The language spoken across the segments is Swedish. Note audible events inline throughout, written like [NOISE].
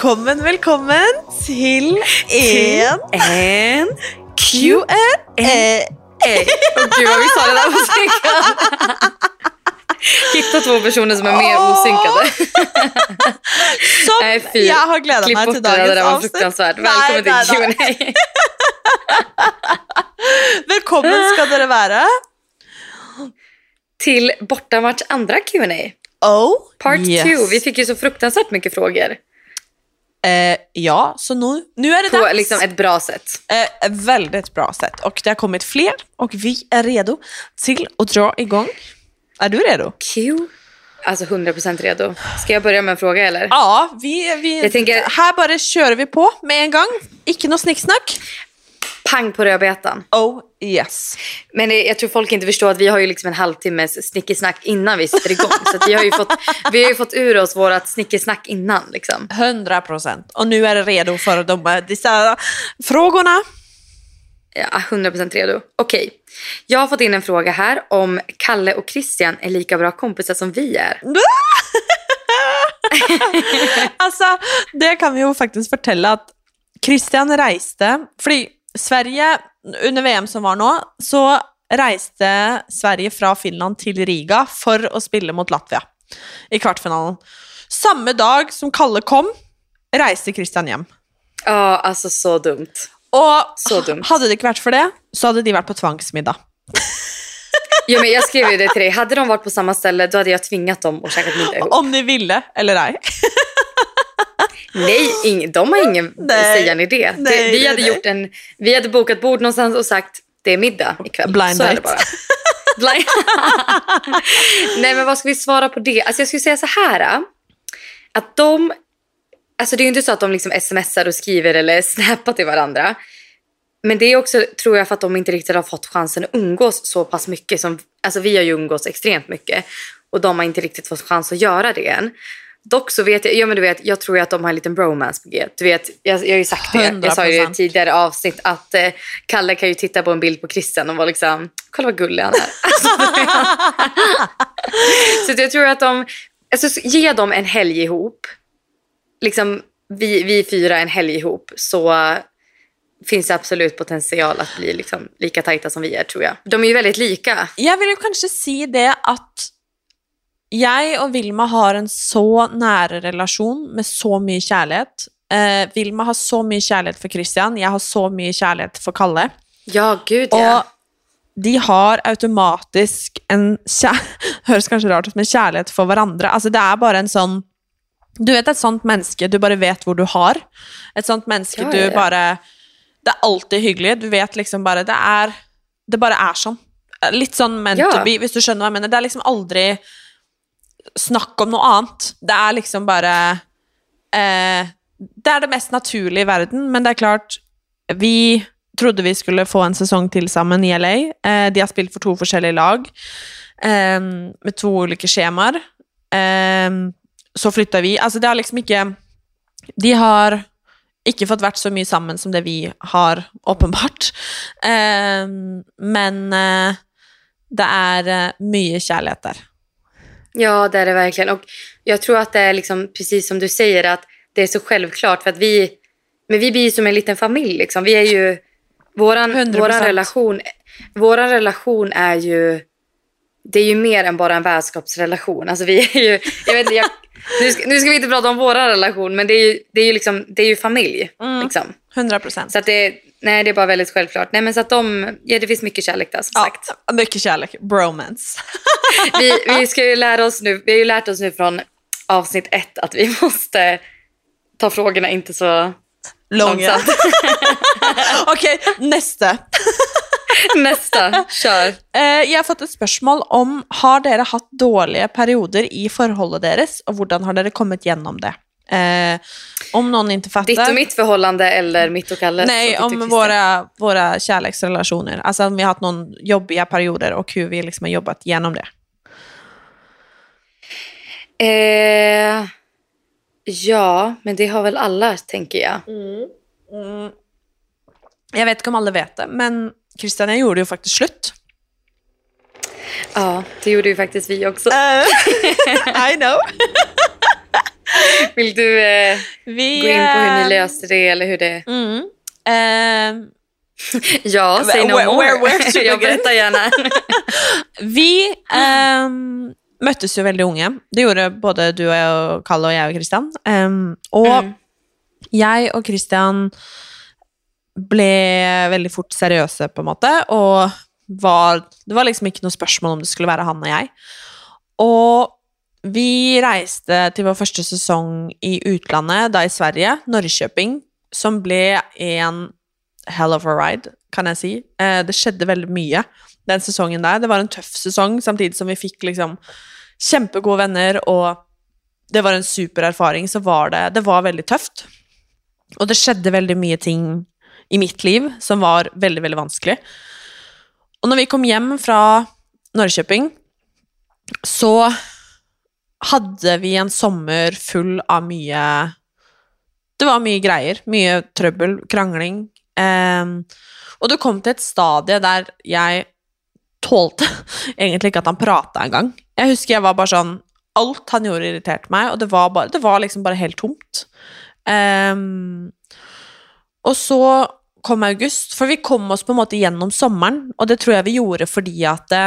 Velkommen, velkommen til en En Q&A. Åh gud vad vi sa det där osynkat. Hitta två personer som är mer osynkade. Som Nej, fy. jag har glädjat mig till det där, det dagens där var fruktansvärt. Välkommen nej, till. Q&A. Velkommen skal dere være. Till bortamatch andra Q&A. Oh, Part yes. two. Vi fick ju så fruktansvärt mycket frågor. Eh, ja, så nu, nu är det På dags. liksom ett bra sätt. Eh, väldigt bra sätt. Och det har kommit fler och vi är redo till att dra igång. Är du redo? Q? Alltså 100% redo. Ska jag börja med en fråga eller? Ja, vi, vi, Jag tänker- här bara kör vi på med en gång. Icke något snicksnack. Pang på rödbetan. Oh yes. Men det, jag tror folk inte förstår att vi har ju liksom en halvtimmes snickesnack innan vi sätter igång. så att vi, har ju fått, vi har ju fått ur oss vårt snickesnack innan. Liksom. 100 procent. Och nu är det redo för de dessa frågorna. Ja, 100% redo. Okej. Jag har fått in en fråga här om Kalle och Christian är lika bra kompisar som vi är. altså, [LAUGHS] det kan vi jo faktisk fortelle at Christian reiste Fordi Sverige, under VM som var nå, så reiste Sverige fra Finland til Riga for å spille mot Latvia i kvartfinalen. Samme dag som Kalle kom, reiste Christian hjem. Ja, alltså så dumt. Og Så dumt. hadde det ikke vært for det, så hadde de vært på tvangsmiddag. Ja, men jag skrev ju det till dig. Hade de varit på samma ställe då hade jag tvingat dem att käka middag ihop. Om ni ville eller ei. Nej, ing, de har ingen Nej. sägande i det. Nej, vi, hade nej. gjort en, vi hade bokat bord någonstans och sagt det är middag ikväll. Blind så bara. Blind. [LAUGHS] Nej, men vad ska vi svara på det? Alltså jag skulle säga så här. äh, Att de... Alltså det är ju inte så att de liksom smsar och skriver eller snappar till varandra. Men det är också, tror jag, för att de inte riktigt har fått chansen att umgås så pass mycket. Som, alltså vi har ju umgås extremt mycket. Och de har inte riktigt fått chans att göra det än. Dock så vet jag, ja men du vet, jag tror ju att de har en liten bromance på G. Du vet, jag, jag har ju sagt det. Jag sa ju i 100%. ett tidigare avsnitt att eh, Kalle kan ju titta på en bild på Christian och vara liksom, kolla vad gullig han är. [LAUGHS] så att jag tror att de, alltså ge dem en helg ihop. Liksom vi, vi fyra en helg ihop så finns det absolut potential att bli liksom lika tajta som vi är tror jag. De är ju väldigt lika. Jeg vil jo kanskje si det at jeg og Vilma har en så nære relasjon med så mye kjærlighet. Eh, Vilma har så mye kjærlighet for Christian, jeg har så mye kjærlighet for Kalle. Ja, gud ja. Og de har automatisk en. [LAUGHS] Høres kanskje rart ut, men kjærlighet for hverandre. Altså, det er bare en sånn Du vet et sånt menneske du bare vet hvor du har. Et sånt menneske Ja, du ja, ja. bare Det er alltid hyggelig. Du vet liksom bare Det er Det bare er sånn. Litt sånn meant Ja. to be, hvis du skjønner hva jeg mener. Det er liksom aldri snakk om noe annet. Det er liksom bare eh, Det er det mest naturlige i verden, men det er klart Vi trodde vi skulle få en sesong til sammen i LA. Eh, de har spilt for to forskjellige lag eh, med to ulike skjemaer. Eh, så flytta vi Altså, det har liksom ikke De har ikke fått vært så mye sammen som det vi har, åpenbart. Eh, men eh, det er eh, mycket mye kjærlighet der. Ja, det är det verkligen. Och jag tror att det är liksom, precis som du säger att det är så självklart för att vi, men vi blir ju som en liten familj liksom. Vi är ju, våran, 100%. våran relation, våran relation är ju, det är ju mer än bara en vänskapsrelation. Alltså vi är ju, jag vet inte, jag, nu, ska, nu ska vi inte prata om våran relation men det är ju, det är ju liksom, det är ju familj Mm. liksom. 100 procent. Så att det, nej det är bara väldigt självklart. Nej men så att de, ja det finns mycket kärlek där som Ja, sagt. mycket kärlek. Bromance. [LAUGHS] vi, vi ska ju lära oss nu, vi har ju lärt oss nu från avsnitt ett att vi måste ta frågorna inte så Långa. långsamt. [LAUGHS] Okej, neste. [LAUGHS] Nästa, kör. Eh, jeg har fått et spørsmål om har dere hatt dårlige perioder i forholdet deres, og hvordan har dere kommet gjennom det? Eh, om noen ikke fatter Ditt och mitt förhållande eller mitt och Kalles? Nej, om våra, våra kärleksrelationer. Alltså om vi har haft någon jobbiga perioder och hur vi liksom har jobbat igenom det. Eh, ja, men det har väl alla tänker jag. Jag vet inte om alla vet det, men Christian, jag gjorde ju faktiskt slut. Ja, det gjorde ju faktiskt vi också. Eh, [LAUGHS] I know. [LAUGHS] [LAUGHS] Vill du eh, Vi gå in på hur ni eh, löste det eller hur det... Mm. Eh, [LAUGHS] Ja, säg no Where- more. where- where [LAUGHS] jag berättar gärna. vi ehm, möttes ju väldigt unga. Det gjorde både du och jag, och Kalle och jag och Christian. Ehm, och Mm. jeg og Christian ble veldig fort seriøse, på en måte, og var, det var liksom ikke noe spørsmål om det skulle være han og jeg. Og vi reiste til vår første sesong i utlandet, da i Sverige, Norrköping, som ble en hell of a ride, kan jeg si. Eh, det skjedde veldig mye den sesongen der. Det var en tøff sesong, samtidig som vi fikk liksom kjempegode venner, og det var en super erfaring, så var det, det var veldig tøft. Og det skjedde veldig mye ting i mitt liv som var veldig, veldig vanskelig. Og når vi kom hjem fra Norrköping, så hadde vi en sommer full av mye Det var mye greier. Mye trøbbel, krangling. Um, og det kom til et stadie der jeg tålte [LAUGHS] egentlig ikke at han prata engang. Jeg husker jeg var bare sånn Alt han gjorde, irriterte meg, og det var, bare, det var liksom bare helt tomt. Um, og så kom august, for vi kom oss på en måte gjennom sommeren, og det tror jeg vi gjorde fordi at det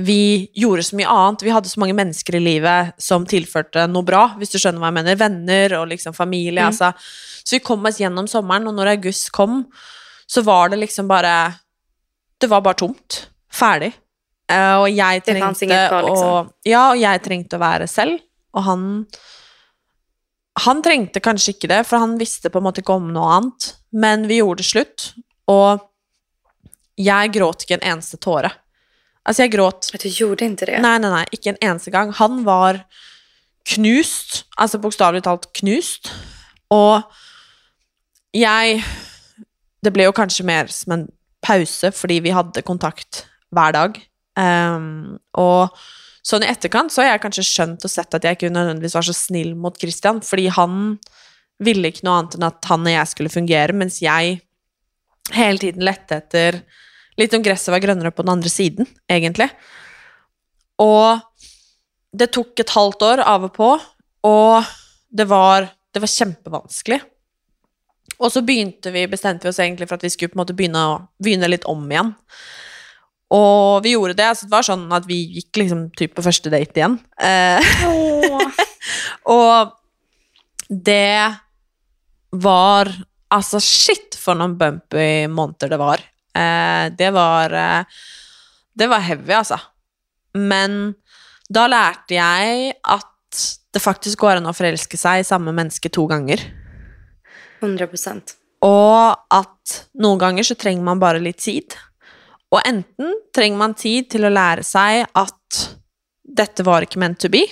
vi gjorde så mye annet. Vi hadde så mange mennesker i livet som tilførte noe bra, hvis du skjønner hva jeg mener. Venner og liksom familie. Mm. Altså. Så vi kom oss gjennom sommeren, og når august kom, så var det liksom bare Det var bare tomt. Ferdig. Eh, og jeg trengte kvar, liksom. å Ja, og jeg trengte å være selv, og han Han trengte kanskje ikke det, for han visste på en måte ikke om noe annet, men vi gjorde det slutt, og jeg gråt ikke en eneste tåre. Altså, jeg gråt Du gjorde inte det? Nei, nei, nei, ikke en eneste gang. Han var knust, altså bokstavelig talt knust. Og jeg Det ble jo kanskje mer som en pause, fordi vi hadde kontakt hver dag. Ehm, og sånn i etterkant så har jeg kanskje skjønt og sett at jeg ikke nødvendigvis var så snill mot Christian, fordi han ville ikke noe annet enn at han og jeg skulle fungere, mens jeg hele tiden lette etter litt om gresset var grønnere på den andre siden, egentlig. Og det tok et halvt år av og på, og det var, det var kjempevanskelig. Og så begynte vi, bestemte vi oss egentlig for at vi skulle på en måte begynne, begynne litt om igjen. Og vi gjorde det. altså Det var sånn at vi gikk liksom typ på første date igjen. Eh, [LAUGHS] og det var Altså, shit for noen bumpy måneder det var. Eh, det var eh, Det var heavy, altså. Men da lærte jeg at det faktisk går an å forelske seg i samme menneske to ganger. 100 procent. Og at noen ganger så trenger man bare litt tid. Og enten trenger man tid til å lære seg at dette var ikke meant to be,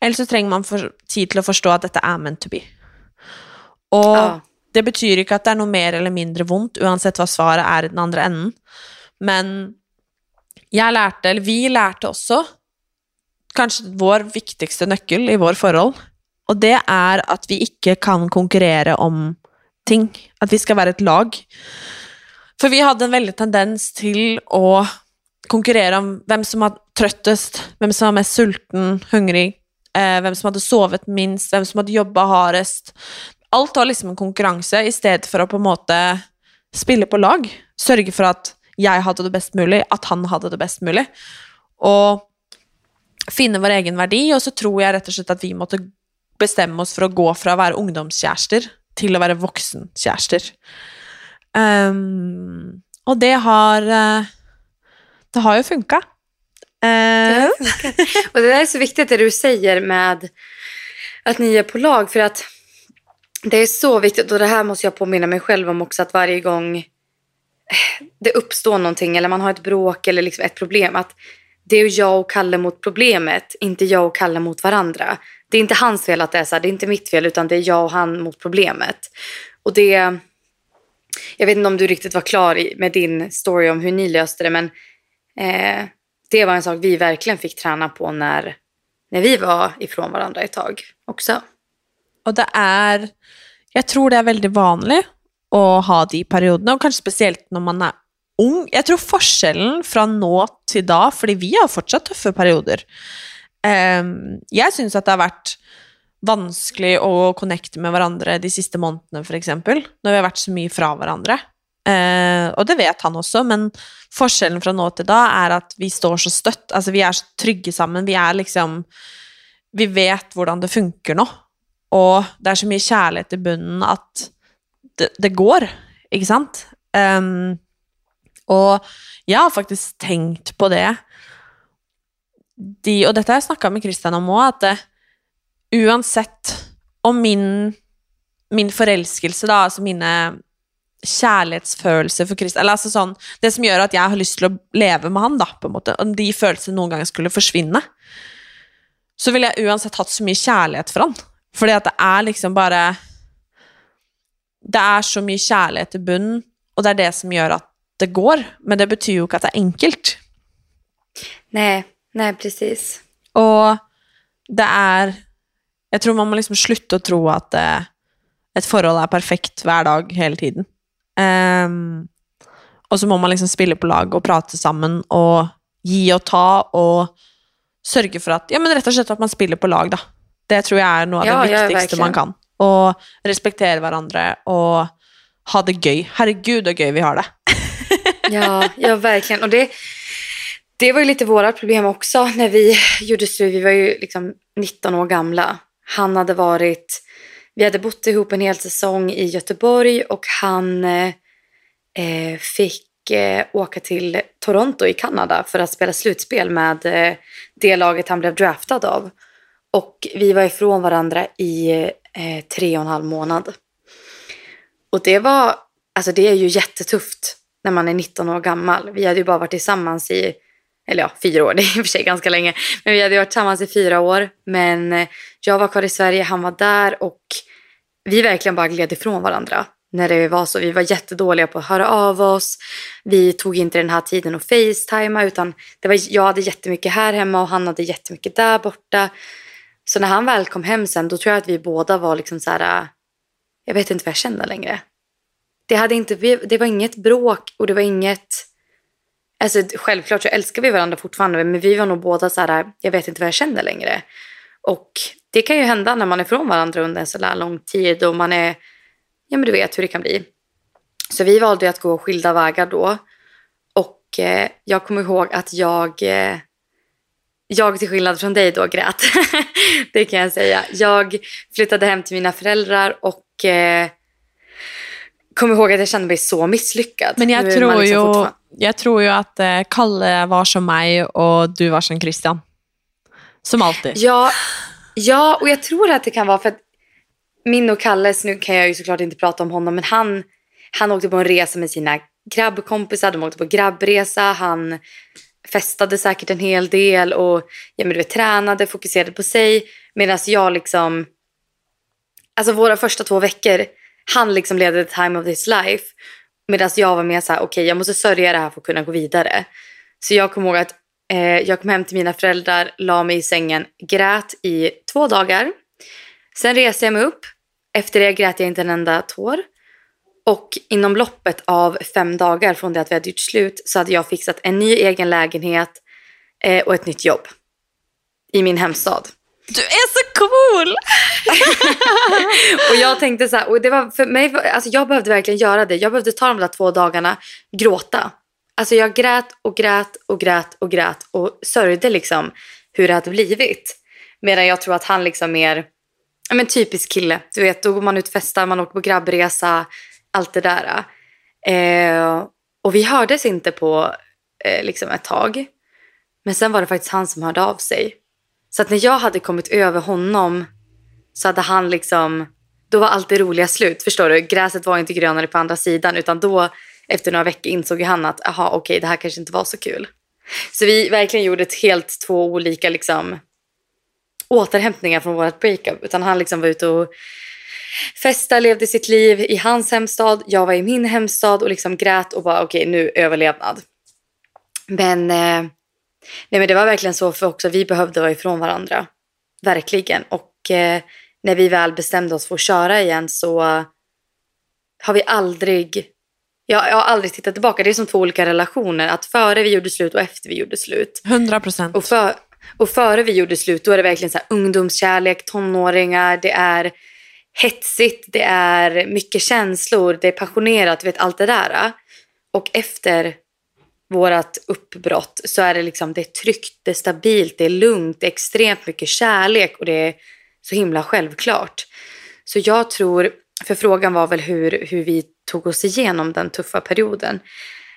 eller så trenger man tid til å forstå at dette er meant to be. Og Ja det betyr ikke at det er noe mer eller mindre vondt, uansett hva svaret er i den andre enden. Men jeg lærte, eller vi lærte også, kanskje vår viktigste nøkkel i vår forhold, og det er at vi ikke kan konkurrere om ting. At vi skal være et lag. For vi hadde en veldig tendens til å konkurrere om hvem som var trøttest, hvem som var mest sulten, hungrig, eh, vem hvem som hadde sovet minst, hvem som hadde jobba hardest. Alt var liksom en konkurranse, i stedet for å på en måte spille på lag. Sørge for at jeg hadde det best mulig, at han hadde det best mulig. Og finne vår egen verdi, og så tror jeg rett og slett at vi måtte bestemme oss for å gå fra å være ungdomskjærester til å være voksenkjærester. Um, og det har eh, Det har jo funka. Eh, Och det där är så viktigt det du säger med att ni är på lag. För att det är så viktigt och det här måste jag påminna mig själv om också. Att varje gång eh, det uppstår någonting eller man har ett bråk eller liksom ett problem. Att det är jag och Kalle mot problemet, inte jag och Kalle mot varandra. Det är inte hans fel att det är så här, det är inte mitt fel utan det är jag och han mot problemet. Och det... Jag vet inte om du riktigt var klar med din story om hur ni löste det men eh, det var en sak vi verkligen fick träna på när, när vi var ifrån varandra ett tag också. Og det er Jeg tror det er veldig vanlig å ha de periodene, og kanskje spesielt når man er ung. Jeg tror forskjellen fra nå til da, fordi vi har fortsatt tøffe perioder ehm, Jeg syns at det har vært vanskelig å connecte med hverandre de siste månedene, f.eks. Når vi har vært så mye fra hverandre. Eh, og det vet han også, men forskjellen fra nå til da er at vi står så støtt. Altså, vi er så trygge sammen. Vi er liksom Vi vet hvordan det funker nå. Og det er så mye kjærlighet i bunnen at det, det går, ikke sant? Um, og jeg har faktisk tenkt på det de, Og dette har jeg snakka med Christian om òg, at det, uansett om min, min forelskelse, da, altså mine kjærlighetsfølelser for Christian Eller altså sånn Det som gjør at jeg har lyst til å leve med han, da, på en måte, om de følelsene noen gang skulle forsvinne, så ville jeg uansett hatt så mye kjærlighet for han. Fordi at det er liksom bare Det er så mye kjærlighet i bunnen, og det er det som gjør at det går. Men det betyr jo ikke at det er enkelt. Nej, nej precis. Og det er Jeg tror man må liksom slutte å tro at eh, et forhold er perfekt hver dag hele tiden. Ehm, og så må man liksom spille på lag og prate sammen og gi og ta og sørge for at Ja, men rett og slett at man spiller på lag, da. Det tror jeg er noe av Ja, det verkligen. man kan. Å respektere hverandre og ha det gøy. Herregud, så gøy vi har det. [LAUGHS] Ja, ja verkligen. Och det, det var ju lite våra problem också när vi gjorde slut. Vi var ju liksom 19 år gamla. Han hade varit, vi hade bott ihop en hel säsong i Göteborg och han eh, eh, fick eh, åka till Toronto i Kanada för att spela slutspel med eh, det laget han blev draftad av. Och vi var ifrån varandra i eh, tre och en halv månad. Och det var, alltså det är ju jättetufft när man är 19 år gammal. Vi hade ju bara varit tillsammans i, eller ja, fyra år, [LAUGHS] det är i och för sig ganska länge. Men vi hade ju varit tillsammans i fyra år. Men eh, jag var kvar i Sverige, han var där och vi verkligen bara gled ifrån varandra. När det var så. Vi var jättedåliga på att höra av oss. Vi tog inte den här tiden att facetima utan det var, jag hade jättemycket här hemma och han hade jättemycket där borta. Så när han väl kom hem sen då tror jag att vi båda var liksom så här, äh, jag vet inte vad jag känner längre. Det, hade inte, det var inget bråk och det var inget... Alltså, självklart så älskar vi varandra fortfarande men vi var nog båda så här, äh, jag vet inte vad jag känner längre. Och det kan ju hända när man är från varandra under en så där lång tid och man är, ja men du vet hur det kan bli. Så vi valde ju att gå skilda vägar då. Och eh, jag kommer ihåg att jag, eh, jag till skillnad från dig då grät. [LAUGHS] det kan jag säga. Jag flyttade hem till mina föräldrar och eh, kommer ihåg att jag kände mig så misslyckad. Men man tror, liksom fortfarande- jeg tror jo at eh, Kalle var som meg, og du var som Christian. Som alltid. Ja, ja, och jag tror att det kan vara för att min och Kalles, nu kan jag ju såklart inte prata om honom, men han, han åkte på en resa med sina grabbkompisar, de åkte på grabbresa, han festade säkert en hel del och ja, men du vet, tränade, fokuserade på sig. Medan jag liksom, alltså våra första två veckor, han liksom levde the time of his life. Medan jag var mer så här, okej jag måste sörja det här för att kunna gå vidare. Så jag kommer ihåg att eh, jag kom hem till mina föräldrar, la mig i sängen, grät i två dagar. Sen reste jag mig upp. Efter det grät jag inte en enda tår. Och inom loppet av fem dagar från det att vi hade gjort slut så hade jag fixat en ny egen lägenhet eh, och ett nytt jobb. I min hemstad. Du er så cool! [LAUGHS] Och jag tänkte så här, och det var för mig, alltså jag behövde verkligen göra det. Jag behövde ta de där två dagarna, gråta. Alltså jag grät och grät och grät och grät och sörjde liksom hur det hade blivit. Medan jag tror att han liksom mer, ja men typisk kille. Du vet, då går man ut och festar, man åker på grabbresa, allt det där. Eh, och vi hördes inte på eh, liksom ett tag. Men sen var det faktiskt han som hörde av sig. Så att när jag hade kommit över honom så hade han liksom, då var allt det roliga slut. Förstår du? Gräset var inte grönare på andra sidan utan då efter några veckor insåg han att aha, okej det här kanske inte var så kul. Så vi verkligen gjorde ett helt två olika liksom återhämtningar från vårt breakup. Utan han liksom var ute och festade, levde sitt liv i hans hemstad. Jag var i min hemstad och liksom grät och bara okej nu överlevnad. Men, eh, nej, men det var verkligen så för också vi behövde vara ifrån varandra. Verkligen. Och eh, när vi väl bestämde oss för att köra igen så har vi aldrig, jag, jag har aldrig tittat tillbaka. Det är som två olika relationer. Att före vi gjorde slut och efter vi gjorde slut. 100 procent. Och för, Och före vi gjorde slut då är det verkligen så här ungdomskärlek, tonåringar, det är hetsigt, det är mycket känslor, det är passionerat, du vet allt det där. Och efter vårat uppbrott så är det liksom det är tryggt, det är stabilt, det är lugnt, det är extremt mycket kärlek och det är så himla självklart. Så jag tror, för frågan var väl hur, hur vi tog oss igenom den tuffa perioden.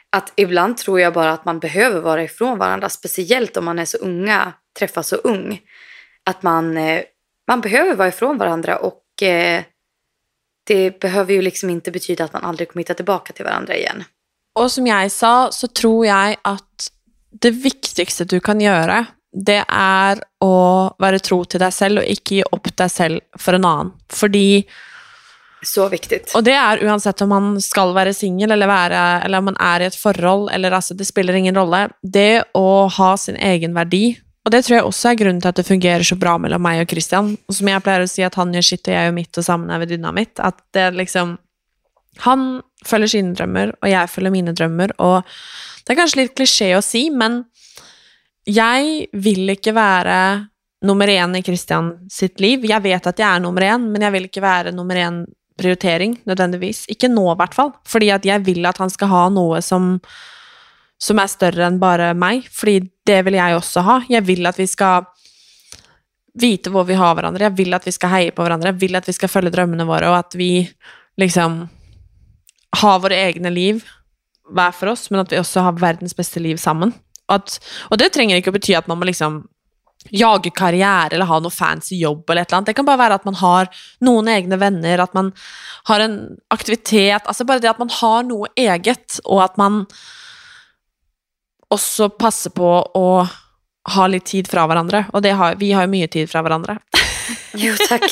Att ibland tror jag bara att man behöver vara ifrån varandra, speciellt om man är så unga, träffas så ung. Att man, eh, man behöver vara ifrån varandra och eh, det behöver ju liksom inte betyda att man aldrig kommer hitta tillbaka till varandra igen. Og som jeg sa, så tror jeg at det viktigste du kan gjøre, det er å være tro til deg selv og ikke gi opp deg selv for en annen. Fordi Så viktigt. Og det er uansett om man skal være singel eller, være- eller om man er i et forhold, eller altså, det spiller ingen rolle. Det å ha sin egen verdi, og det tror jeg også er grunnen til at det fungerer så bra mellom meg og Christian. Og som jeg pleier å si, at han gjør sitt og jeg gjør mitt, og sammen er vi dynamitt. At det liksom Han følger sine drømmer, og jeg følger mine drømmer, og det er kanskje litt klisjé å si, men jeg vil ikke være nummer én i Christian sitt liv. Jeg vet at jeg er nummer én, men jeg vil ikke være nummer én prioritering, nødvendigvis. Ikke nå, i hvert fall. Fordi at jeg vil at han skal ha noe som, som är större än bara mig. För det vill jag också ha. Jag vill att vi ska veta var vi har varandra. Jag vill att vi ska heja på varandra. Jag vill att vi ska följa drömmarna våra och att vi liksom har våra egna liv hver för oss, men att vi också har världens bästa liv sammen. At, og det trenger ikke å bety at man må liksom jage karriere eller ha noe fancy jobb eller et eller annet. Det kan bara vara att man har noen egne vänner, att man har en aktivitet, altså bare det att man har noe eget, och att man også passer på å ha litt tid fra hverandre. Og det har, vi har jo mye tid fra hverandre. [LAUGHS] Jo tack.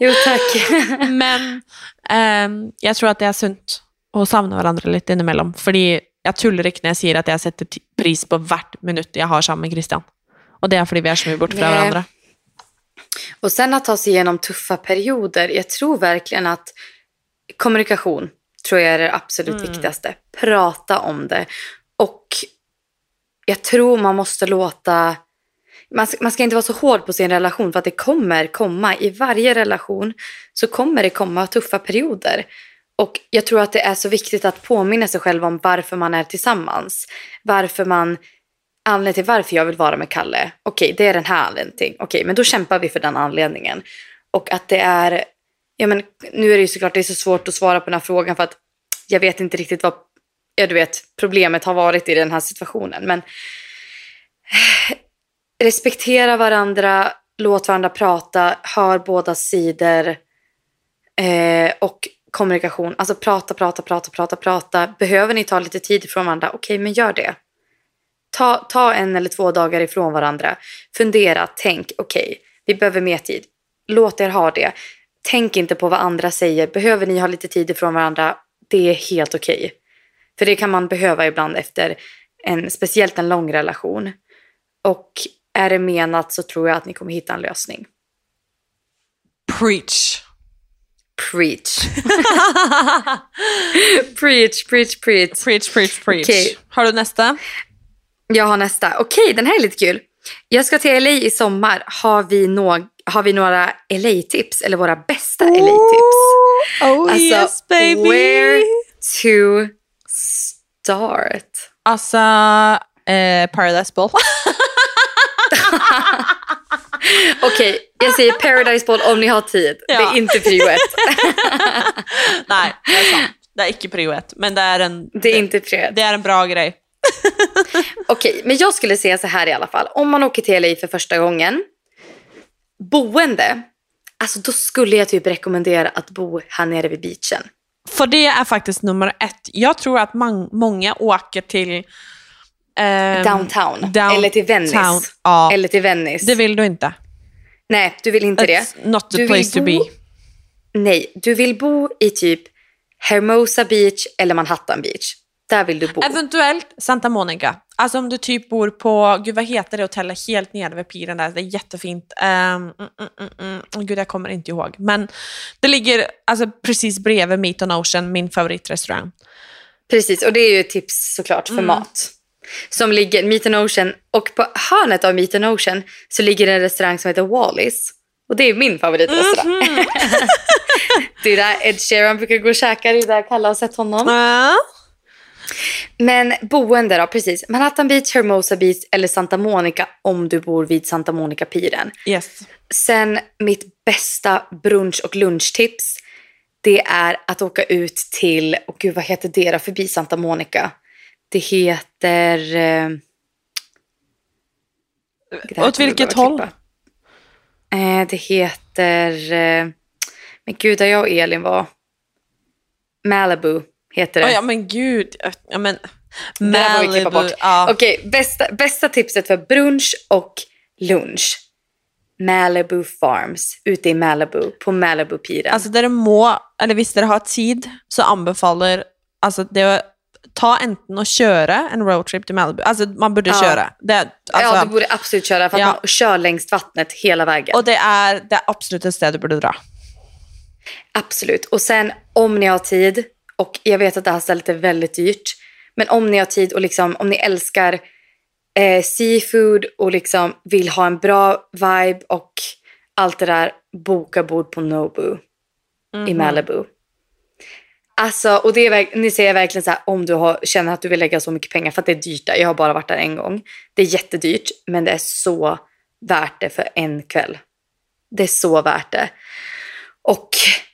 Jo tack. [LAUGHS] Men ehm, jeg tror at det er sunt å savne hverandre litt innimellom. Fordi jeg tuller ikke når jeg sier at jeg setter ti- pris på hvert minutt jeg har sammen med Christian. Og det er fordi vi er så mye borte fra Nej. hverandre. Och sen att ta sig igenom tuffa perioder. Jag tror verkligen att kommunikation tror jag är det absolut viktigaste. Prata om det. Jag tror man måste låta... Man ska, man ska inte vara så hård på sin relation för att det kommer komma. I varje relation så kommer det komma tuffa perioder. Och jag tror att det är så viktigt att påminna sig själv om varför man är tillsammans. Varför man anledningen till varför jag vill vara med Kalle. Okej, det är den här anledningen. Okej, men då kämpar vi för den anledningen. Och att det är, ja men nu är det ju såklart det är så svårt att svara på den här frågan för att jag vet inte riktigt vad, ja du vet, problemet har varit i den här situationen. Men [SIGHS] respektera varandra, låt varandra prata, hör båda sidor eh, och kommunikation. Alltså prata, prata, prata, prata, prata. Behöver ni ta lite tid ifrån varandra? Okej, men gör det. Ta, ta en eller två dagar ifrån varandra. Fundera, tänk, okej, vi behöver mer tid. Låt er ha det. Tänk inte på vad andra säger. Behöver ni ha lite tid ifrån varandra? Det är helt okej. För det kan man behöva ibland efter en, speciellt en lång relation. Och är det menat så tror jag att ni kommer hitta en lösning. Preach. Preach. [LAUGHS] preach, preach, preach. Preach, preach, preach. Okej. Har du nästa? Jag har nästa. Okej, den här är lite kul. Jag ska till LA i sommar. Har vi, nå- har vi några LA-tips? Eller våra bästa LA-tips? Oh Alltså, yes baby! where to start? Altså eh, Paradise Ball. [LAUGHS] Okej, jag säger Paradise Ball om ni har tid. Det Ja. är inte prio ett. [LAUGHS] Nei, det er sant. Det er ikke prio ett, men det er en, Det är inte prio det er en bra grej. [LAUGHS] Okej, men jag skulle säga så här i alla fall. Om man åker till LA för första gången. Boende. Alltså då skulle jag typ rekommendera att bo här nere vid beachen. For det er faktisk nummer ett. Jeg tror at man, mange åker til ehm, Downtown. downtown. Eller till Venice. Ja, Eller till Venice. det vill du inte. Nej, du vill inte det. It's not the Du place to bo- be. Nej, du vill bo i typ Hermosa Beach eller Manhattan Beach. Där vill du bo. Eventuelt Santa Monica. Alltså om du typ bor på, gud vad heter det hotellet helt nere vid piren där, det är jättefint. Um, mm, mm, mm, mm. Gud jag kommer inte ihåg. Men det ligger alltså precis bredvid Meat on Ocean, min favoritrestaurang. Precis, och det är ju ett tips såklart för Mm. mat. Som ligger, Meet an Ocean, och på hörnet av Meet an Ocean så ligger en restaurang som heter Wallis. Och det är min favoritrestaurang. Mhm. [LAUGHS] det är där Ed Sheeran brukar gå och käka, det är där Kalle har sett honom. Ja. Men boende då, precis. Manhattan Beach, Hermosa Beach eller Santa Monica om du bor vid Santa Monica-piren. Yes. Sen mitt bästa brunch och lunchtips. Det är att åka ut till, och gud vad heter det då, förbi Santa Monica. Det heter... Eh, det Åt vilket håll? Eh, det heter... Eh, men gud, där jag och Elin var. Malibu heter det. Oh, ja men gud. Ja, men, Det där får vi klippa Malibu, bort. Ja. Okej, bästa, bästa tipset för brunch och lunch. Malibu Farms, ute i Malibu, på Malibu-piren. Altså, dere må, eller hvis dere har tid, så anbefaler altså, det ta enten å kjøre en roadtrip til Malibu Altså, man burde Ja. kjøre. Det, altså, ja, du borde absolut köra för att Ja. man kör längs vattnet hela vägen. Og det er, det er absolutt et sted du burde dra. Absolut. Och sen om ni har tid, och jag vet att det här stället är väldigt dyrt, men om ni har tid och liksom, om ni älskar eh, seafood och liksom vill ha en bra vibe och allt det där, boka bord på Nobu i Malibu. Alltså, och det är, ni säger verkligen så här, om du har, känner att du vill lägga så mycket pengar, för att det är dyrt där. Jag har bara varit där en gång. Det är jättedyrt, men det är så värt det för en kväll. Det är så värt det. Och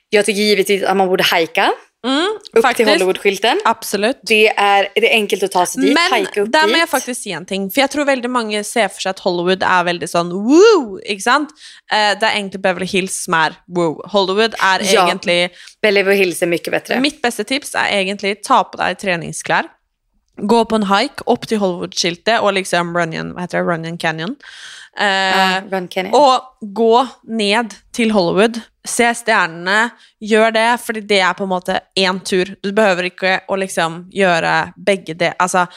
jag tycker givetvis att man borde hajka Mm, upp till faktisk. Hollywoodskylten. Absolutt. Det är, det är enkelt att ta sig dit, hajka Men upp der må dit. jeg faktisk si en ting. For jeg tror veldig mange ser for seg at Hollywood er veldig sånn woo, ikke sant? Eh, det er egentlig Beverly Hills som er woo. Hollywood er Ja. egentlig Beverly Hills är mycket bättre. Mitt beste tips er egentlig ta på deg treningsklær. Gå på en hike opp til Hollywood-skiltet og liksom Runyon, hva heter det? Runyon Canyon. Eh, Ja, Run Canyon. og gå ned til Hollywood. Se stjernene. Gjør det, fordi det er på en måte én tur. Du behøver ikke å liksom gjøre begge det. Altså,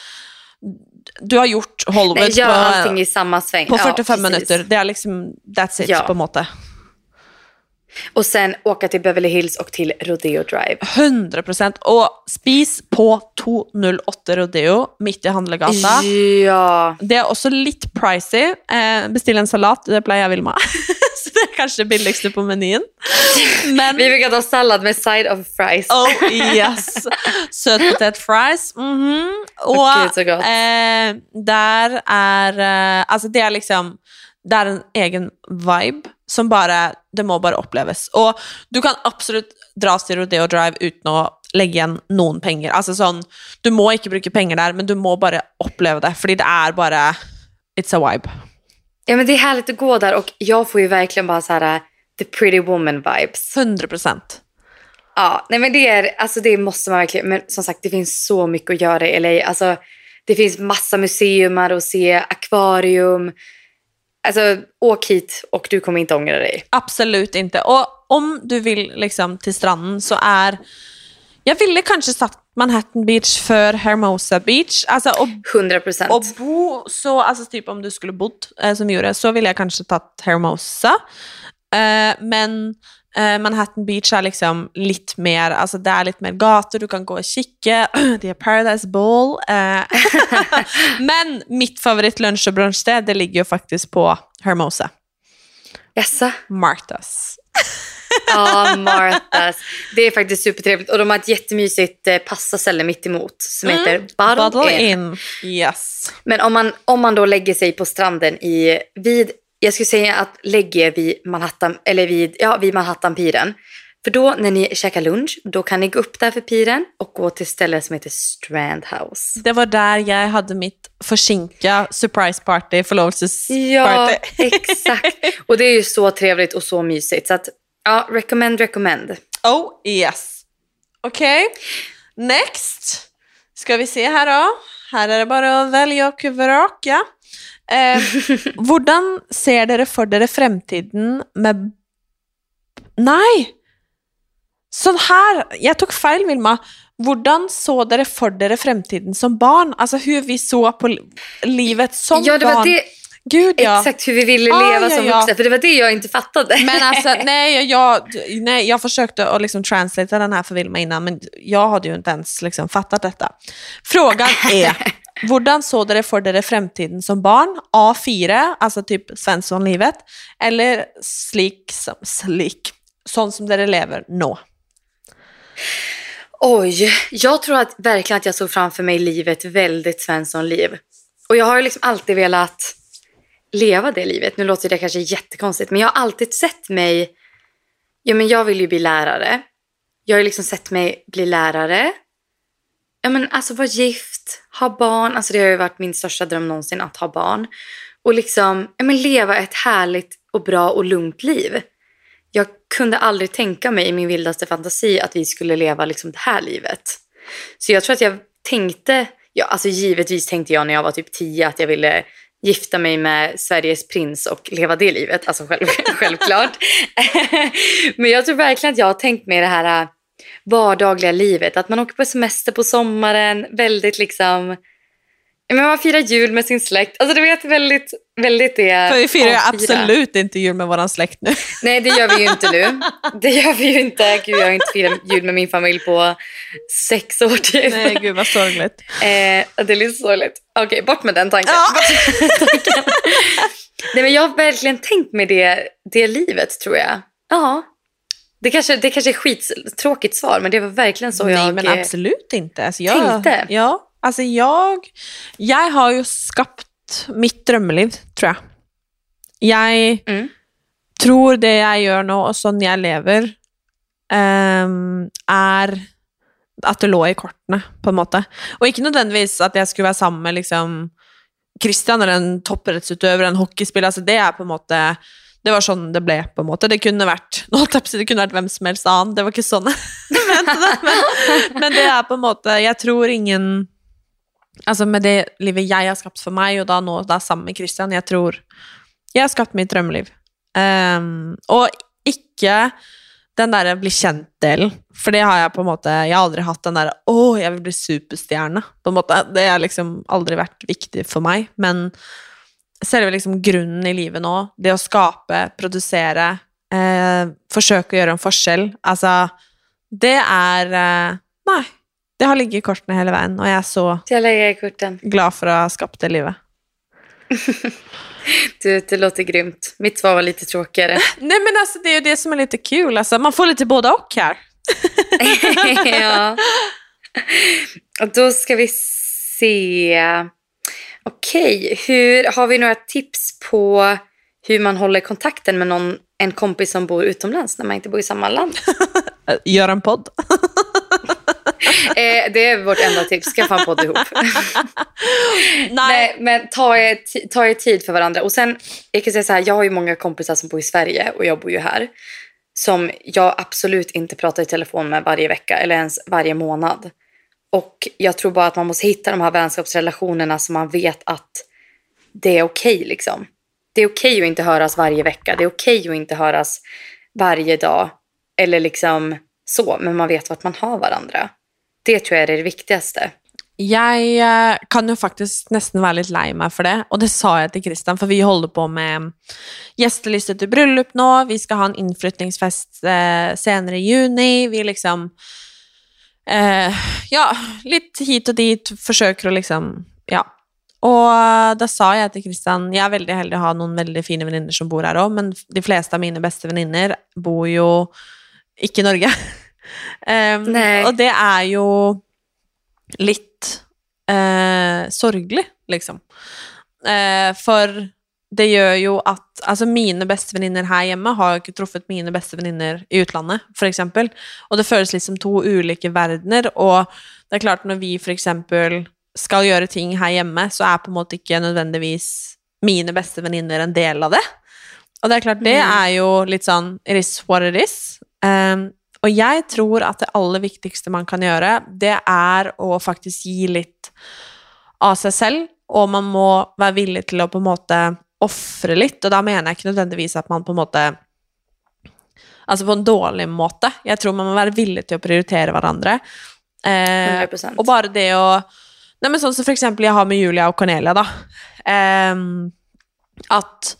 du har gjort Hollywood Nej, gör allting på, i samma sväng. på Ja, 45 precis. minutter. Det er liksom That's it, Ja. på en måte. Och sen åka till Beverly Hills och till Rodeo Drive. 100 Og spis på 208 Rodeo midt i handlegata. Ja. Det er også litt pricy. Eh, Bestill en salat, det pleier jeg Vilma. [LAUGHS] [LAUGHS] Det er kanskje det billigste på menyen. Men Vi brukar ta sallad med side of fries. Oh yes! Søtpotet fries. mhm. Og Gud, eh, der er eh, Altså, det er liksom Det er en egen vibe som bare Det må bare oppleves. Og du kan absolutt dras til Rodeo Drive uten å legge igjen noen penger. Altså sånn Du må ikke bruke penger der, men du må bare oppleve det, fordi det er bare It's a vibe. Ja men det är härligt att gå där och jag får ju verkligen bara så här the pretty woman vibes. 100% Ja, nej men det är, alltså det måste man verkligen, men som sagt det finns så mycket att göra i LA. Alltså det finns massa museumar att se, akvarium. Alltså åk hit och du kommer inte ångra dig. Absolut inte. Och om du vill liksom till stranden så är... Jag ville kanske satt Manhattan Beach för Hermosa Beach. Alltså, och, 100 procent. och bo så, alltså typ om du skulle bott eh, som vi gjorde, så ville jag kanske tagit Hermosa. Eh, men eh, Manhattan Beach är liksom lite mer, alltså det är lite mer gator, du kan gå och kika, [CLEARS THROAT] det är Paradise Ball. Eh. [LAUGHS] men mitt favorit lunch och brunchsted, det ligger ju faktiskt på Hermosa. Jaså? Martas. [LAUGHS] Ja, Marthas. Det är faktiskt supertrevligt. Och de har ett jättemysigt eh, passaställe mitt emot som Mm. heter Bottle, In. Yes. Men om man, om man då lägger sig på stranden i, vid, jag skulle säga att lägger vid Manhattan, eller vid, ja, vid Manhattan-piren. För då när ni käkar lunch, då kan ni gå upp där för piren och gå till stället som heter Strand House. Det var där jag hade mitt försinka surprise party, Ja, förlovelsesparty. [LAUGHS] exakt. Och det är ju så trevligt och så mysigt. Så att, ja, recommend, recommend. Oh yes. Okej, next. Ska vi se här då. Här är det bara att välja och vraka. Eh, [LAUGHS] hvordan ser dere for dere fremtiden med Nei! Sånn her Jeg tok feil, Vilma. Hvordan så dere for dere fremtiden som barn? Altså hur vi så på li- livet som ja, det var barn. det, Gud, ja. exakt hur vi ville Ah, leva ja, som ja. vuxna. För det var det jag inte fattade. Men alltså, [LAUGHS] nej, jag, nej, jag försökte att liksom translata den här för Vilma innan, men jag hade ju inte ens liksom fattat detta. Frågan är, [LAUGHS] Hvordan så dere for dere fremtiden som barn? A4, altså typ Svensson-livet, eller slik, som- slik, sånn som dere lever nå? Oj, jag tror att, verkligen att jag såg framför mig livet väldigt Svensson-liv. Och jag har liksom alltid velat leva det livet. Nu låter det kanske jättekonstigt, men jag har alltid sett mig... Ja, men jag vill ju bli lärare. Jag har liksom sett mig bli lärare. Ja, men alltså vara gift, ha barn. Alltså det har ju varit min största dröm någonsin att ha barn. Och liksom ja, men leva ett härligt och bra och lugnt liv. Jag kunde aldrig tänka mig i min vildaste fantasi att vi skulle leva liksom det här livet. Så jag tror att jag tänkte, ja alltså givetvis tänkte jag när jag var typ 10 att jag ville gifta mig med Sveriges prins och leva det livet. Alltså själv, [LAUGHS] självklart. [LAUGHS] Men jag tror verkligen att jag har tänkt mig det här äh, vardagliga livet. Att man åker på semester på sommaren, väldigt liksom... Men man firar jul med sin släkt. Alltså du vet väldigt, väldigt det. För vi firar ju absolut inte jul med våran släkt nu. [LAUGHS] Nej, det gör vi ju inte nu. Det gör vi ju inte. Gud, jag har inte firat jul med min familj på sex år typ. Nej, gud vad sorgligt. [LAUGHS] Eh, det är lite sorgligt. Okej, bort med den tanken. Ja. Tanken. [LAUGHS] Nej, men jag har verkligen tänkt med det, det livet, tror jag. Ja. Det kanske, det kanske är skittråkigt svar, men det var verkligen så Nej, jag... men eh, absolut inte. Alltså, jag, tänkte. Ja, alltså jag, jag har ju skapt mitt drömmeliv, tror jag. Jag Mm. tror det jag gör nu och sån jag lever ehm, är att det låg i kortene, på en måte. Og ikke nødvendigvis at jeg skulle sammen med liksom Christian eller en toppidrettsutøver, en hockeyspiller. Altså, det er på en måte Det var sånn det ble, på en måte. Det kunne vært jeg på å si, det kunne vært hvem som helst annen. Det var ikke sånn jeg [LAUGHS] mente det. Men, men det er på en måte Jeg tror ingen Altså med det livet jeg har skapt for meg, og da nå da sammen med Christian, jeg tror Jeg har skapt mitt drømmeliv. Um, ehm, og ikke den derre bli kjent-delen. For det har jeg på en måte Jeg har aldri hatt den derre 'Å, jeg vil bli superstjerne'. på en måte. Det har liksom aldri vært viktig for meg. Men selve liksom grunnen i livet nå, det å skape, produsere, eh, forsøke å gjøre en forskjell, altså Det er eh, Nei. Det har ligget i kortene hele veien, og jeg er så Jag i korten. glad for å ha skapt det livet. [LAUGHS] Du, det låter grymt. Mitt svar var lite tråkigare. [LAUGHS] Nej men alltså det är ju det som är lite kul, alltså, man får lite både och här. [LAUGHS] ja. Och då ska vi se. Okej, hur har vi några tips på hur man håller kontakten med någon, en kompis som bor utomlands när man inte bor i samma land? Gör en podd. [LAUGHS] Eh, det är vårt enda tips. Skaffa en podd ihop. [LAUGHS] Nej. Nej, men ta er, ta er tid för varandra. Och sen, jag kan säga så här, jag har ju många kompisar som bor i Sverige och jag bor ju här. Som jag absolut inte pratar i telefon med varje vecka eller ens varje månad. Och jag tror bara att man måste hitta de här vänskapsrelationerna så man vet att det är okej liksom. Det är okej att inte höras varje vecka. Det är okej att inte höras varje dag. Eller liksom så, men man vet vart man har varandra. Det tror jag är det viktigaste. Jag eh, kan ju faktiskt nästan vara lite lei mig för det, Och det sa jag till Christian, för vi håller på med gjesteliste till bröllop nu. vi ska ha en inflyttningsfest eh, i juni, vi liksom eh, Ja, lite hit och dit, försöker att liksom Ja. Och då sa jag till Christian, jag är väldigt heldig ha någon väldigt fina vänner som bor här också, men de flesta av mina bästa vänner bor ju inte i Norge. [LAUGHS] Nei. og det er jo litt eh, sorgelig, liksom. Eh, for det gjør jo at Altså, mine bestevenninner her hjemme har jo ikke truffet mine bestevenninner i utlandet, for eksempel. Og det føles litt som to ulike verdener, og det er klart, når vi for eksempel skal gjøre ting her hjemme, så er på en måte ikke nødvendigvis mine beste venninner en del av det. Og det er klart, det Mm. er jo litt sånn It is what it is. Um, og jeg tror at det aller viktigste man kan gjøre, det er å faktisk gi litt av seg selv, og man må være villig til å på en måte ofre litt, og da mener jeg ikke nødvendigvis at man på en måte Altså på en dårlig måte. Jeg tror man må være villig til å prioritere hverandre. Eh, 100%. og bare det å Nei, men sånn som for eksempel jeg har med Julia og Cornelia, da. Ehm, at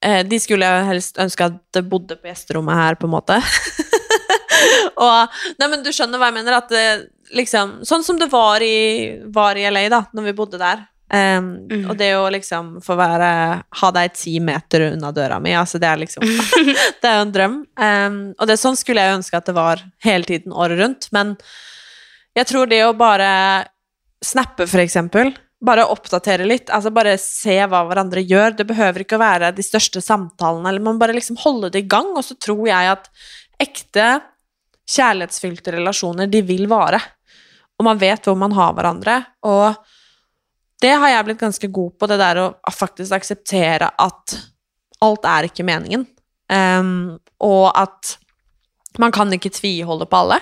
eh, de skulle helst ønske at det bodde på gjesterommet her, på måte. [LAUGHS] [LAUGHS] og Nei, men du skjønner hva jeg mener, at eh, liksom, sånn som det var i, var i LA da, når vi bodde der. Um, Mm. Og det å liksom få være, ha deg ti meter unna døra mi, altså det er liksom [LAUGHS] Det er jo en drøm. Um, og det, sånn skulle jeg jo ønske at det var hele tiden året rundt, men jeg tror det å bare snappe, for eksempel, bare oppdatere litt, altså bare se hva hverandre gjør, det behøver ikke å være de største samtalene, eller man bare liksom holde det i gang, og så tror jeg at ekte kärleksfyllda relationer de vill vara. Och man vet var man har varandra. Och det har jag blivit ganska god på, det där att faktiskt acceptera att allt är inte meningen. Um, och att man kan inte tvivla på alla.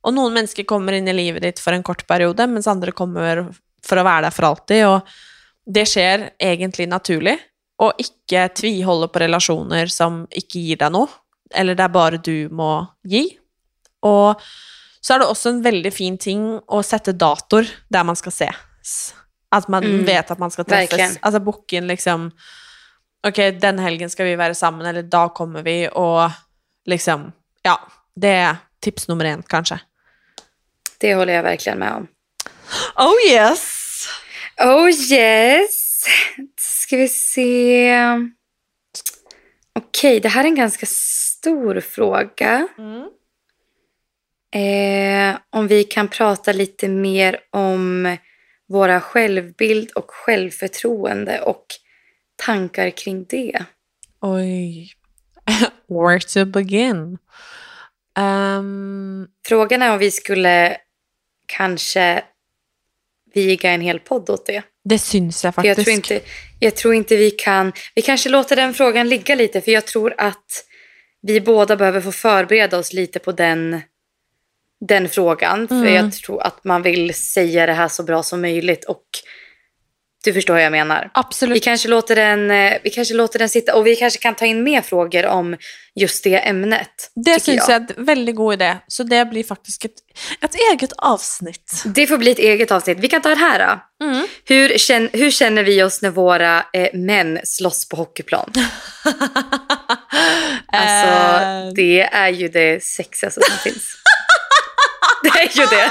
Och några människor kommer in i livet ditt för en kort period, medan andra kommer för att vara där för alltid, Och det sker egentligen naturligt. Och inte tvivla på relationer som inte ger dig något, eller det bara du må ge. Og så er det også en veldig fin ting å sette datoer der man skal ses. At man Mm, vet at man skal treffes. verkligen. Altså booke inn liksom Ok, den helgen skal vi være sammen, eller da kommer vi, og liksom Ja. Det er tips nummer én, kanskje. Det håller jag verkligen med om. Oh yes! Oh yes! Ska vi se. Okej, det här är en ganska stor fråga. Mm. Eh, om vi kan prata lite mer om våra självbild och självförtroende och tankar kring det. Oj. [LAUGHS] Where to begin? Um, Frågan är om vi skulle kanske viga en hel podd åt det. det syns jeg För jag, tror inte, jag tror inte vi kan... Vi kanske låter den frågan ligga lite för jag tror att vi båda behöver få förbereda oss lite på den, den frågan. För Mm. jag tror att man vill säga det här så bra som möjligt och du förstår vad jag menar. Vi Absolutt. kanske, låter den, eh, vi kanske låter den sitta och vi kanske kan ta in mer frågor om just det ämnet. Det syns jeg er en veldig god idé, så det blir faktisk et, et eget avsnitt. Det får bli ett eget avsnitt. Vi kan ta det här då. Mm. Hur, känn, hur känner vi oss när våra eh, män slåss på hockeyplan? [LAUGHS] Alltså, Eh, det är ju det sexigaste som finns. Det är ju det.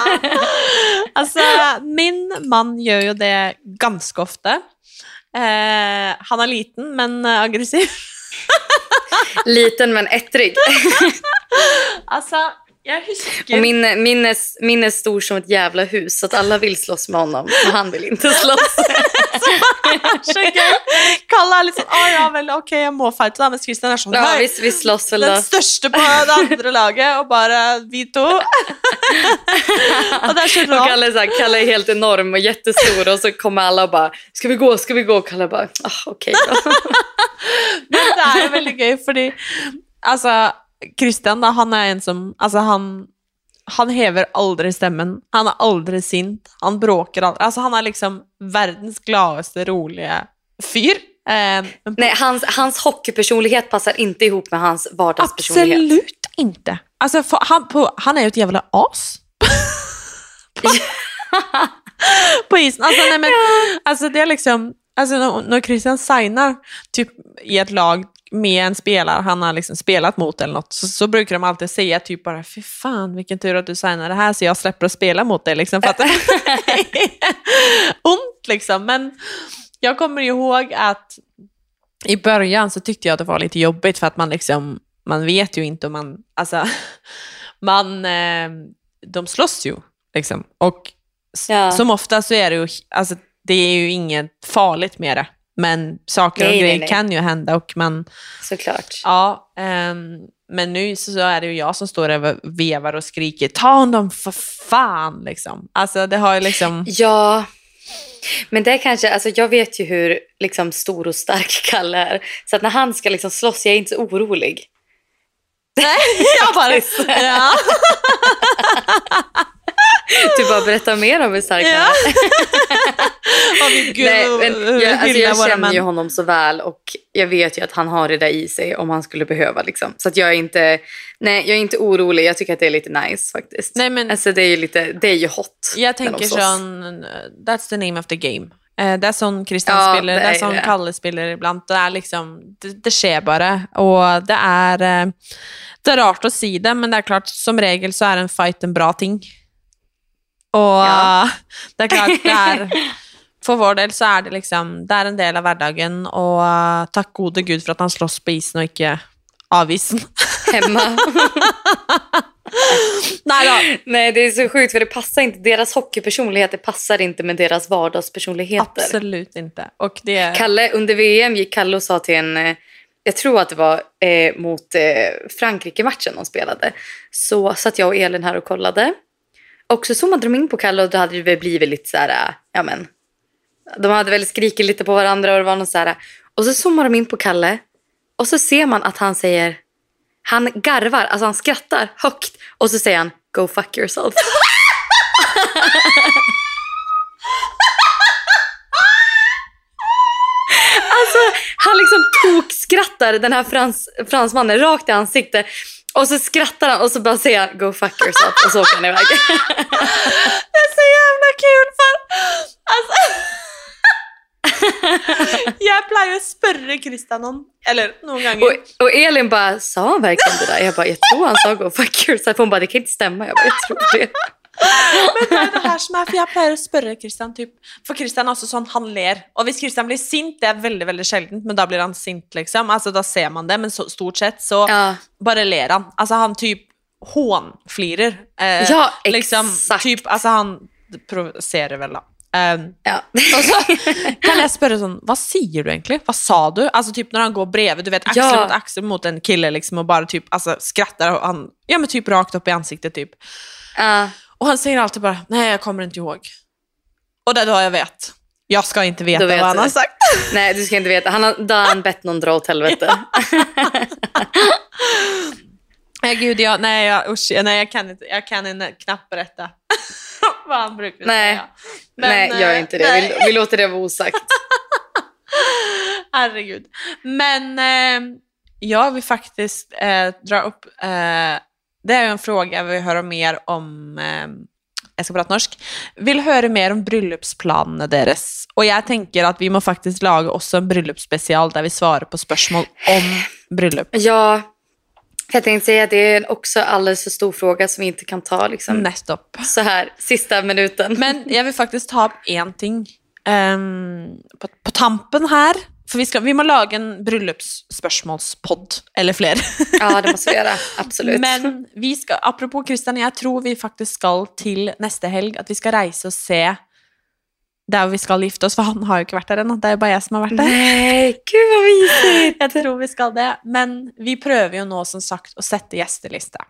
altså, [LAUGHS] min mann gjør jo det ganske ofte. Eh, han er liten, men aggressiv. Liten men ettrig. altså, [LAUGHS] husker Och min, min, är, min är stor som ett jävla hus så att alla vill slåss med honom. Men han vill inte slåss. Kalle litt sånn Å ja vel, ok, jeg må fighte, da. Mens Christian er sånn Ja, «Hei, vi, vi slåss väl då. Den største på det andre laget, og bare vi to. og det er så Och rart. Kalle är, så här, Kalle är helt enorm och jättestor och så kommer alla och bara Ska vi gå? Ska vi gå? Och Kalle bara ah, okej då. [LAUGHS] Men det jo veldig gøy, fordi altså Christian, da, han er en som Altså, han han hever aldri stemmen. Han er aldri sint. Han bråker aldri. Altså, han er liksom verdens gladeste, rolige fyr. Eh, Nej, hans, hans hockeypersonlighet passar inte ihop med hans vardagspersonlighet. Absolut inte. Alltså, han, på, han är ju ett jävla as. [LAUGHS] på, isen. Alltså, nej, men, alltså, det är liksom, alltså, när Christian signar typ, i ett lag med en spelare han har liksom spelat mot eller något, så, så brukar de alltid säga typ bara fy fan vilken tur att du signar det här så jag släpper att spela mot dig. Liksom, för att det [LAUGHS] ont liksom. Men jag kommer ihåg att i början så tyckte jag att det var lite jobbigt för att man liksom, man vet ju inte om man, alltså, [LAUGHS] man, eh, de slåss ju liksom. Och Ja. som ofta så är det ju, alltså det är ju inget farligt med det. Men saker och Nej, nej, grejer nej. kan ju hända och man, Såklart. ja, ehm, men nu så är det ju jag som står och vevar och skriker ta honom för fan liksom. Alltså det har ju liksom, Ja, men det kanske, alltså jag vet ju hur liksom, stor och stark [LAUGHS] Kalle är. Så att när han ska liksom slåss, jag är inte så orolig. [LAUGHS] jag bara, ja. [LAUGHS] Du bara berättar mer om hur stark han är. Min gud, Nej, men jag, alltså, jag känner ju män. honom så väl och jag vet ju att han har det där i sig om han skulle behöva. Liksom. Så att jag är inte, nej, jag är inte orolig. Jag tycker att det är lite nice faktiskt. Nej, men- Alltså det är ju lite, det är ju hot. Tenker slåss. sånn That's the name of the game. Eh, det er sånn Christian Ja, spiller, det det sånn det. Kalle spiller iblant. Det er liksom Det, det skjer bare. Og det er eh, Det er rart å si det, men det er klart, som regel så er en fight en bra ting. Og Ja. det er klart, det er [LAUGHS] For vår del så er det liksom Det er en del av hverdagen, og eh, takk gode gud for at han slåss på isen og ikke av isen. Hemma. [LAUGHS] Nei da. Nej, det är så sjukt för det passar inte. Deras hockeypersonligheter passar inte med deras vardagspersonligheter. Absolutt ikke. Og det Kalle, under VM gick Kalle och sa till en, eh, jag tror att det var eh, mot eh, Frankrike-matchen de spelade, så satt jag och Elin här och kollade. Och så zoomade de in på Kalle och då hade det väl blivit lite så här, äh, ja men, de hade väl skrikit lite på varandra och det var något så här. Äh. Och så zoomar de in på Kalle och så ser man att han säger, han garvar, alltså han skrattar högt och så säger han go fuck yourself. [LAUGHS] Alltså, han liksom tokskrattar den här frans, fransmannen rakt i ansiktet. Och så skrattar han och så bara säger han go fuck yourself och så åker han iväg. [LAUGHS] Det er så jævla kul, for altså [LAUGHS] Jeg pleier å spørre Christian om Eller noen ganger. Och, och Elin bara, sa han verkligen det där? Jag bara, jag tror han sa go fuck yourself. Hon bara, det kan inte stämma. Jag bara, jag tror det. Men det er det her som er, for jeg pleier å spørre Christian typ, For Christian er også sånn, han ler. Og hvis Christian blir sint, det er veldig veldig sjeldent, men da blir han sint, liksom. Altså, Da ser man det, men så, stort sett så Ja. bare ler han. Altså, han typ hånflirer. Eh, Ja, liksom, exakt. typ, altså, han provoserer vel, da. Um, Ja. og så kan jeg spørre sånn Hva sier du egentlig? Hva sa du? Altså typ når han går brevet, du vet aksel Ja. mot aksel mot en kille liksom og bare typ altså, skrattar og han Ja, men typ rakt opp i ansiktet typ. Ja. Och han säger alltid bara, nej jag kommer inte ihåg. Och det är då jag vet. Jag ska inte veta vad han har sagt. [LAUGHS] Nej, du ska inte veta. Han har, då har han bett någon dra åt helvete. [LAUGHS] Nej gud, jag, nej, jag, usch, nej jag kan inte, jag kan inte knappt berätta [LAUGHS] vad han brukar Nej. säga. Men, Nej, gör eh, inte det. Vi, vi låter det vara osagt. Herregud. Men eh, jag vill faktiskt eh, dra upp, eh, det är en fråga vi höra mer om, eh, jag ska prata norsk, vill höra mer om bryllupsplanene deres. Och jag tänker att vi må faktiskt laga också en bryllupsspecial där vi svarar på spørsmål om bröllop. Ja, jag tänkte säga att det är också alldeles för stor fråga som vi inte kan ta liksom, så här sista minuten. Men jag vill faktiskt ta upp en ting ehm, på, på tampen här. För vi, ska, vi må lage en bryllupsspørsmålspodd, eller fler. Ja, det måste vi göra. Absolut. Men vi ska, apropos Christian, jag tror vi faktiskt ska till nästa helg, att vi ska reise och se där vi ska gifta oss, för han har ju inte varit där än, det är bara jag som har varit där. Nej, gud vad mysigt. Jag tror vi skal det. Men vi prøver jo nå, som sagt, å sette gjesteliste.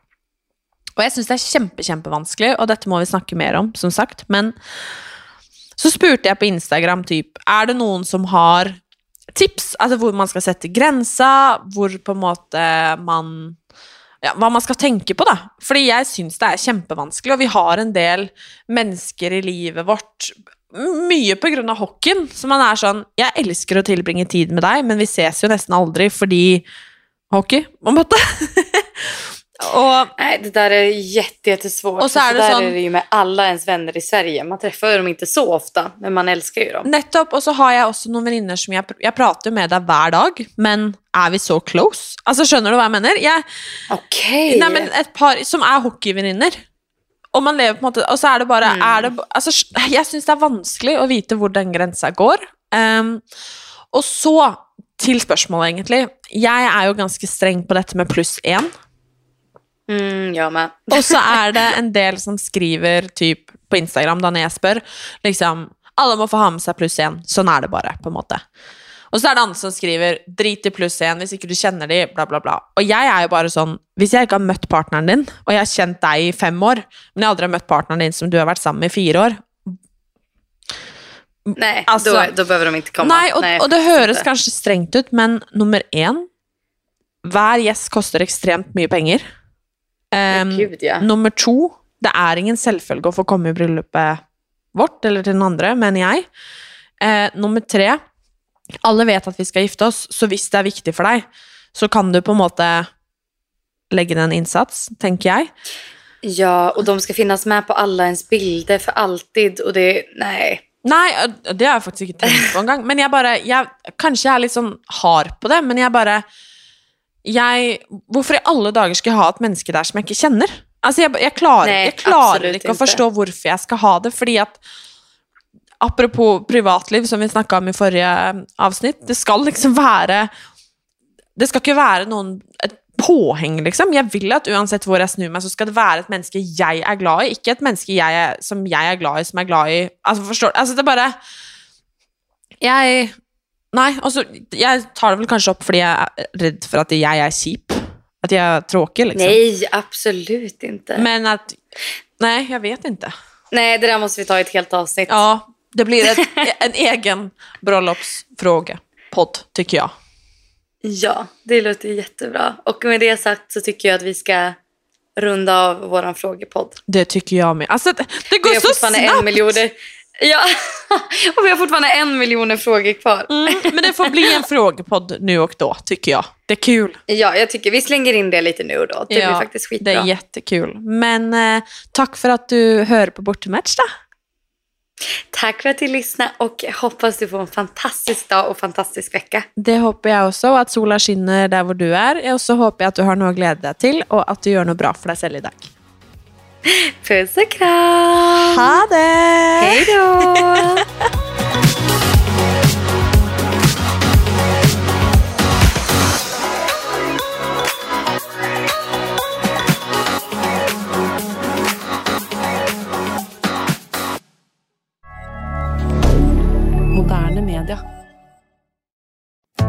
Og jeg syns det er kjempe, kjempevanskelig, og dette må vi snakke mer om, som sagt. Men så spurte jeg på Instagram typ, er det noen som har tips, altså hvor man skal sette grensa, hvor på en måte man ja, hva man skal tenke på, da. Fordi jeg syns det er kjempevanskelig, og vi har en del mennesker i livet vårt mye på grund av hockeyen. Så man er sånn Jeg elsker å tilbringe tid med deg, men vi ses jo nesten aldri fordi hockey, på en måte og Nej, det där är jätte, jättesvårt. Och så är För det där sån- är det ju med alla ens vänner i Sverige. Man träffar ju dem inte så ofta, men man älskar ju dem. nettopp, og så har jeg også noen venninner som jeg, pr- jeg prater med deg hver dag, men er vi så close? Altså, Skjønner du hva jeg mener? Jeg, Okej. Nei, men et par som er hockeyvenninner. Og man lever på en måte Og så er det bare er det, ba- altså, [LAUGHS] Jeg syns det er vanskelig å vite hvor den grensa går. Ehm, og så til spørsmålet, egentlig. Jeg er jo ganske streng på dette med pluss én. Mm, jag med. [LAUGHS] Og så er det en del som skriver typ på Instagram da når jeg spør liksom, Alle må få ha med seg pluss én. Sånn er det bare, på en måte. Og så er det andre som skriver 'drit i pluss én hvis ikke du kjenner de', bla, bla, bla. Og jeg er jo bare sånn Hvis jeg ikke har møtt partneren din, og jeg har kjent deg i fem år, men jeg aldri har møtt partneren din som du har vært sammen med i fire år Nej, Alltså- då, då behöver de inte komma. Nei, og, og det høres inte. kanskje strengt ut, men nummer én Hver gjest koster ekstremt mye penger. Ehm, Gud, ja. Nummer to, det er ingen selvfølge å få komme i bryllupet vårt eller til den andre, mener jeg. Eh, nummer tre, alle vet at vi skal gifte oss, så hvis det er viktig for deg, så kan du på en måte legge ned en innsats, tenker jeg. Ja, och de ska finnas med på alla ens bilder för alltid. Och det, nej. Og det har jeg faktisk ikke tenkt på engang. Men jeg bare jeg, Kanskje jeg er litt sånn hard på det, men jeg bare jeg, Hvorfor i alle dager skal jeg ha et menneske der som jeg ikke kjenner? Altså, jeg, jeg klarer, Nei, jeg klarer absolutt ikke å ikke. forstå hvorfor jeg skal ha det, fordi at Apropos privatliv, som vi snakka om i forrige avsnitt, det skal liksom være Det skal ikke være noen et påheng, liksom. Jeg vil at uansett hvor jeg snur meg, så skal det være et menneske jeg er glad i, ikke et menneske jeg som jeg er glad i, som er glad i Altså, forstår du? Altså, det er bare Jeg Nei, altså, jeg tar det vel kanskje opp fordi jeg er redd for at jeg er kjip. At jeg er tråkig, liksom. Nej, absolut inte. Men att... Nej, jag vet inte. Nej, det där måste vi ta i ett helt avsnitt. Ja, det blir ett, en egen bröllopsfråga-podd, tycker jag. Ja, det låter jättebra. Och med det sagt så tycker jag att vi ska runda av våran frågepodd. Det tycker jag med. Alltså, det, det går Vi har så fortfarande snabbt! en. Ja, [LAUGHS] och vi har fortfarande en miljoner frågor kvar. Mm, men det får bli en [LAUGHS] frågepodd nu och då, tycker jag. Det är kul. Ja, jag tycker vi slänger in det lite nu och då. Det blir faktiskt skitbra. det är jättekul. Men eh, tack för att du hör på Bortamatch då. Tack för att du lyssnade och hoppas du får en fantastisk dag och fantastisk vecka. Det håper jeg også, og at sola skinner der hvor du er. Og så håper jeg at du har noe å glede deg til, og at du gjør noe bra for deg selv i dag. [LAUGHS] Puss och kram! Ha det! Hej då! Moderne media.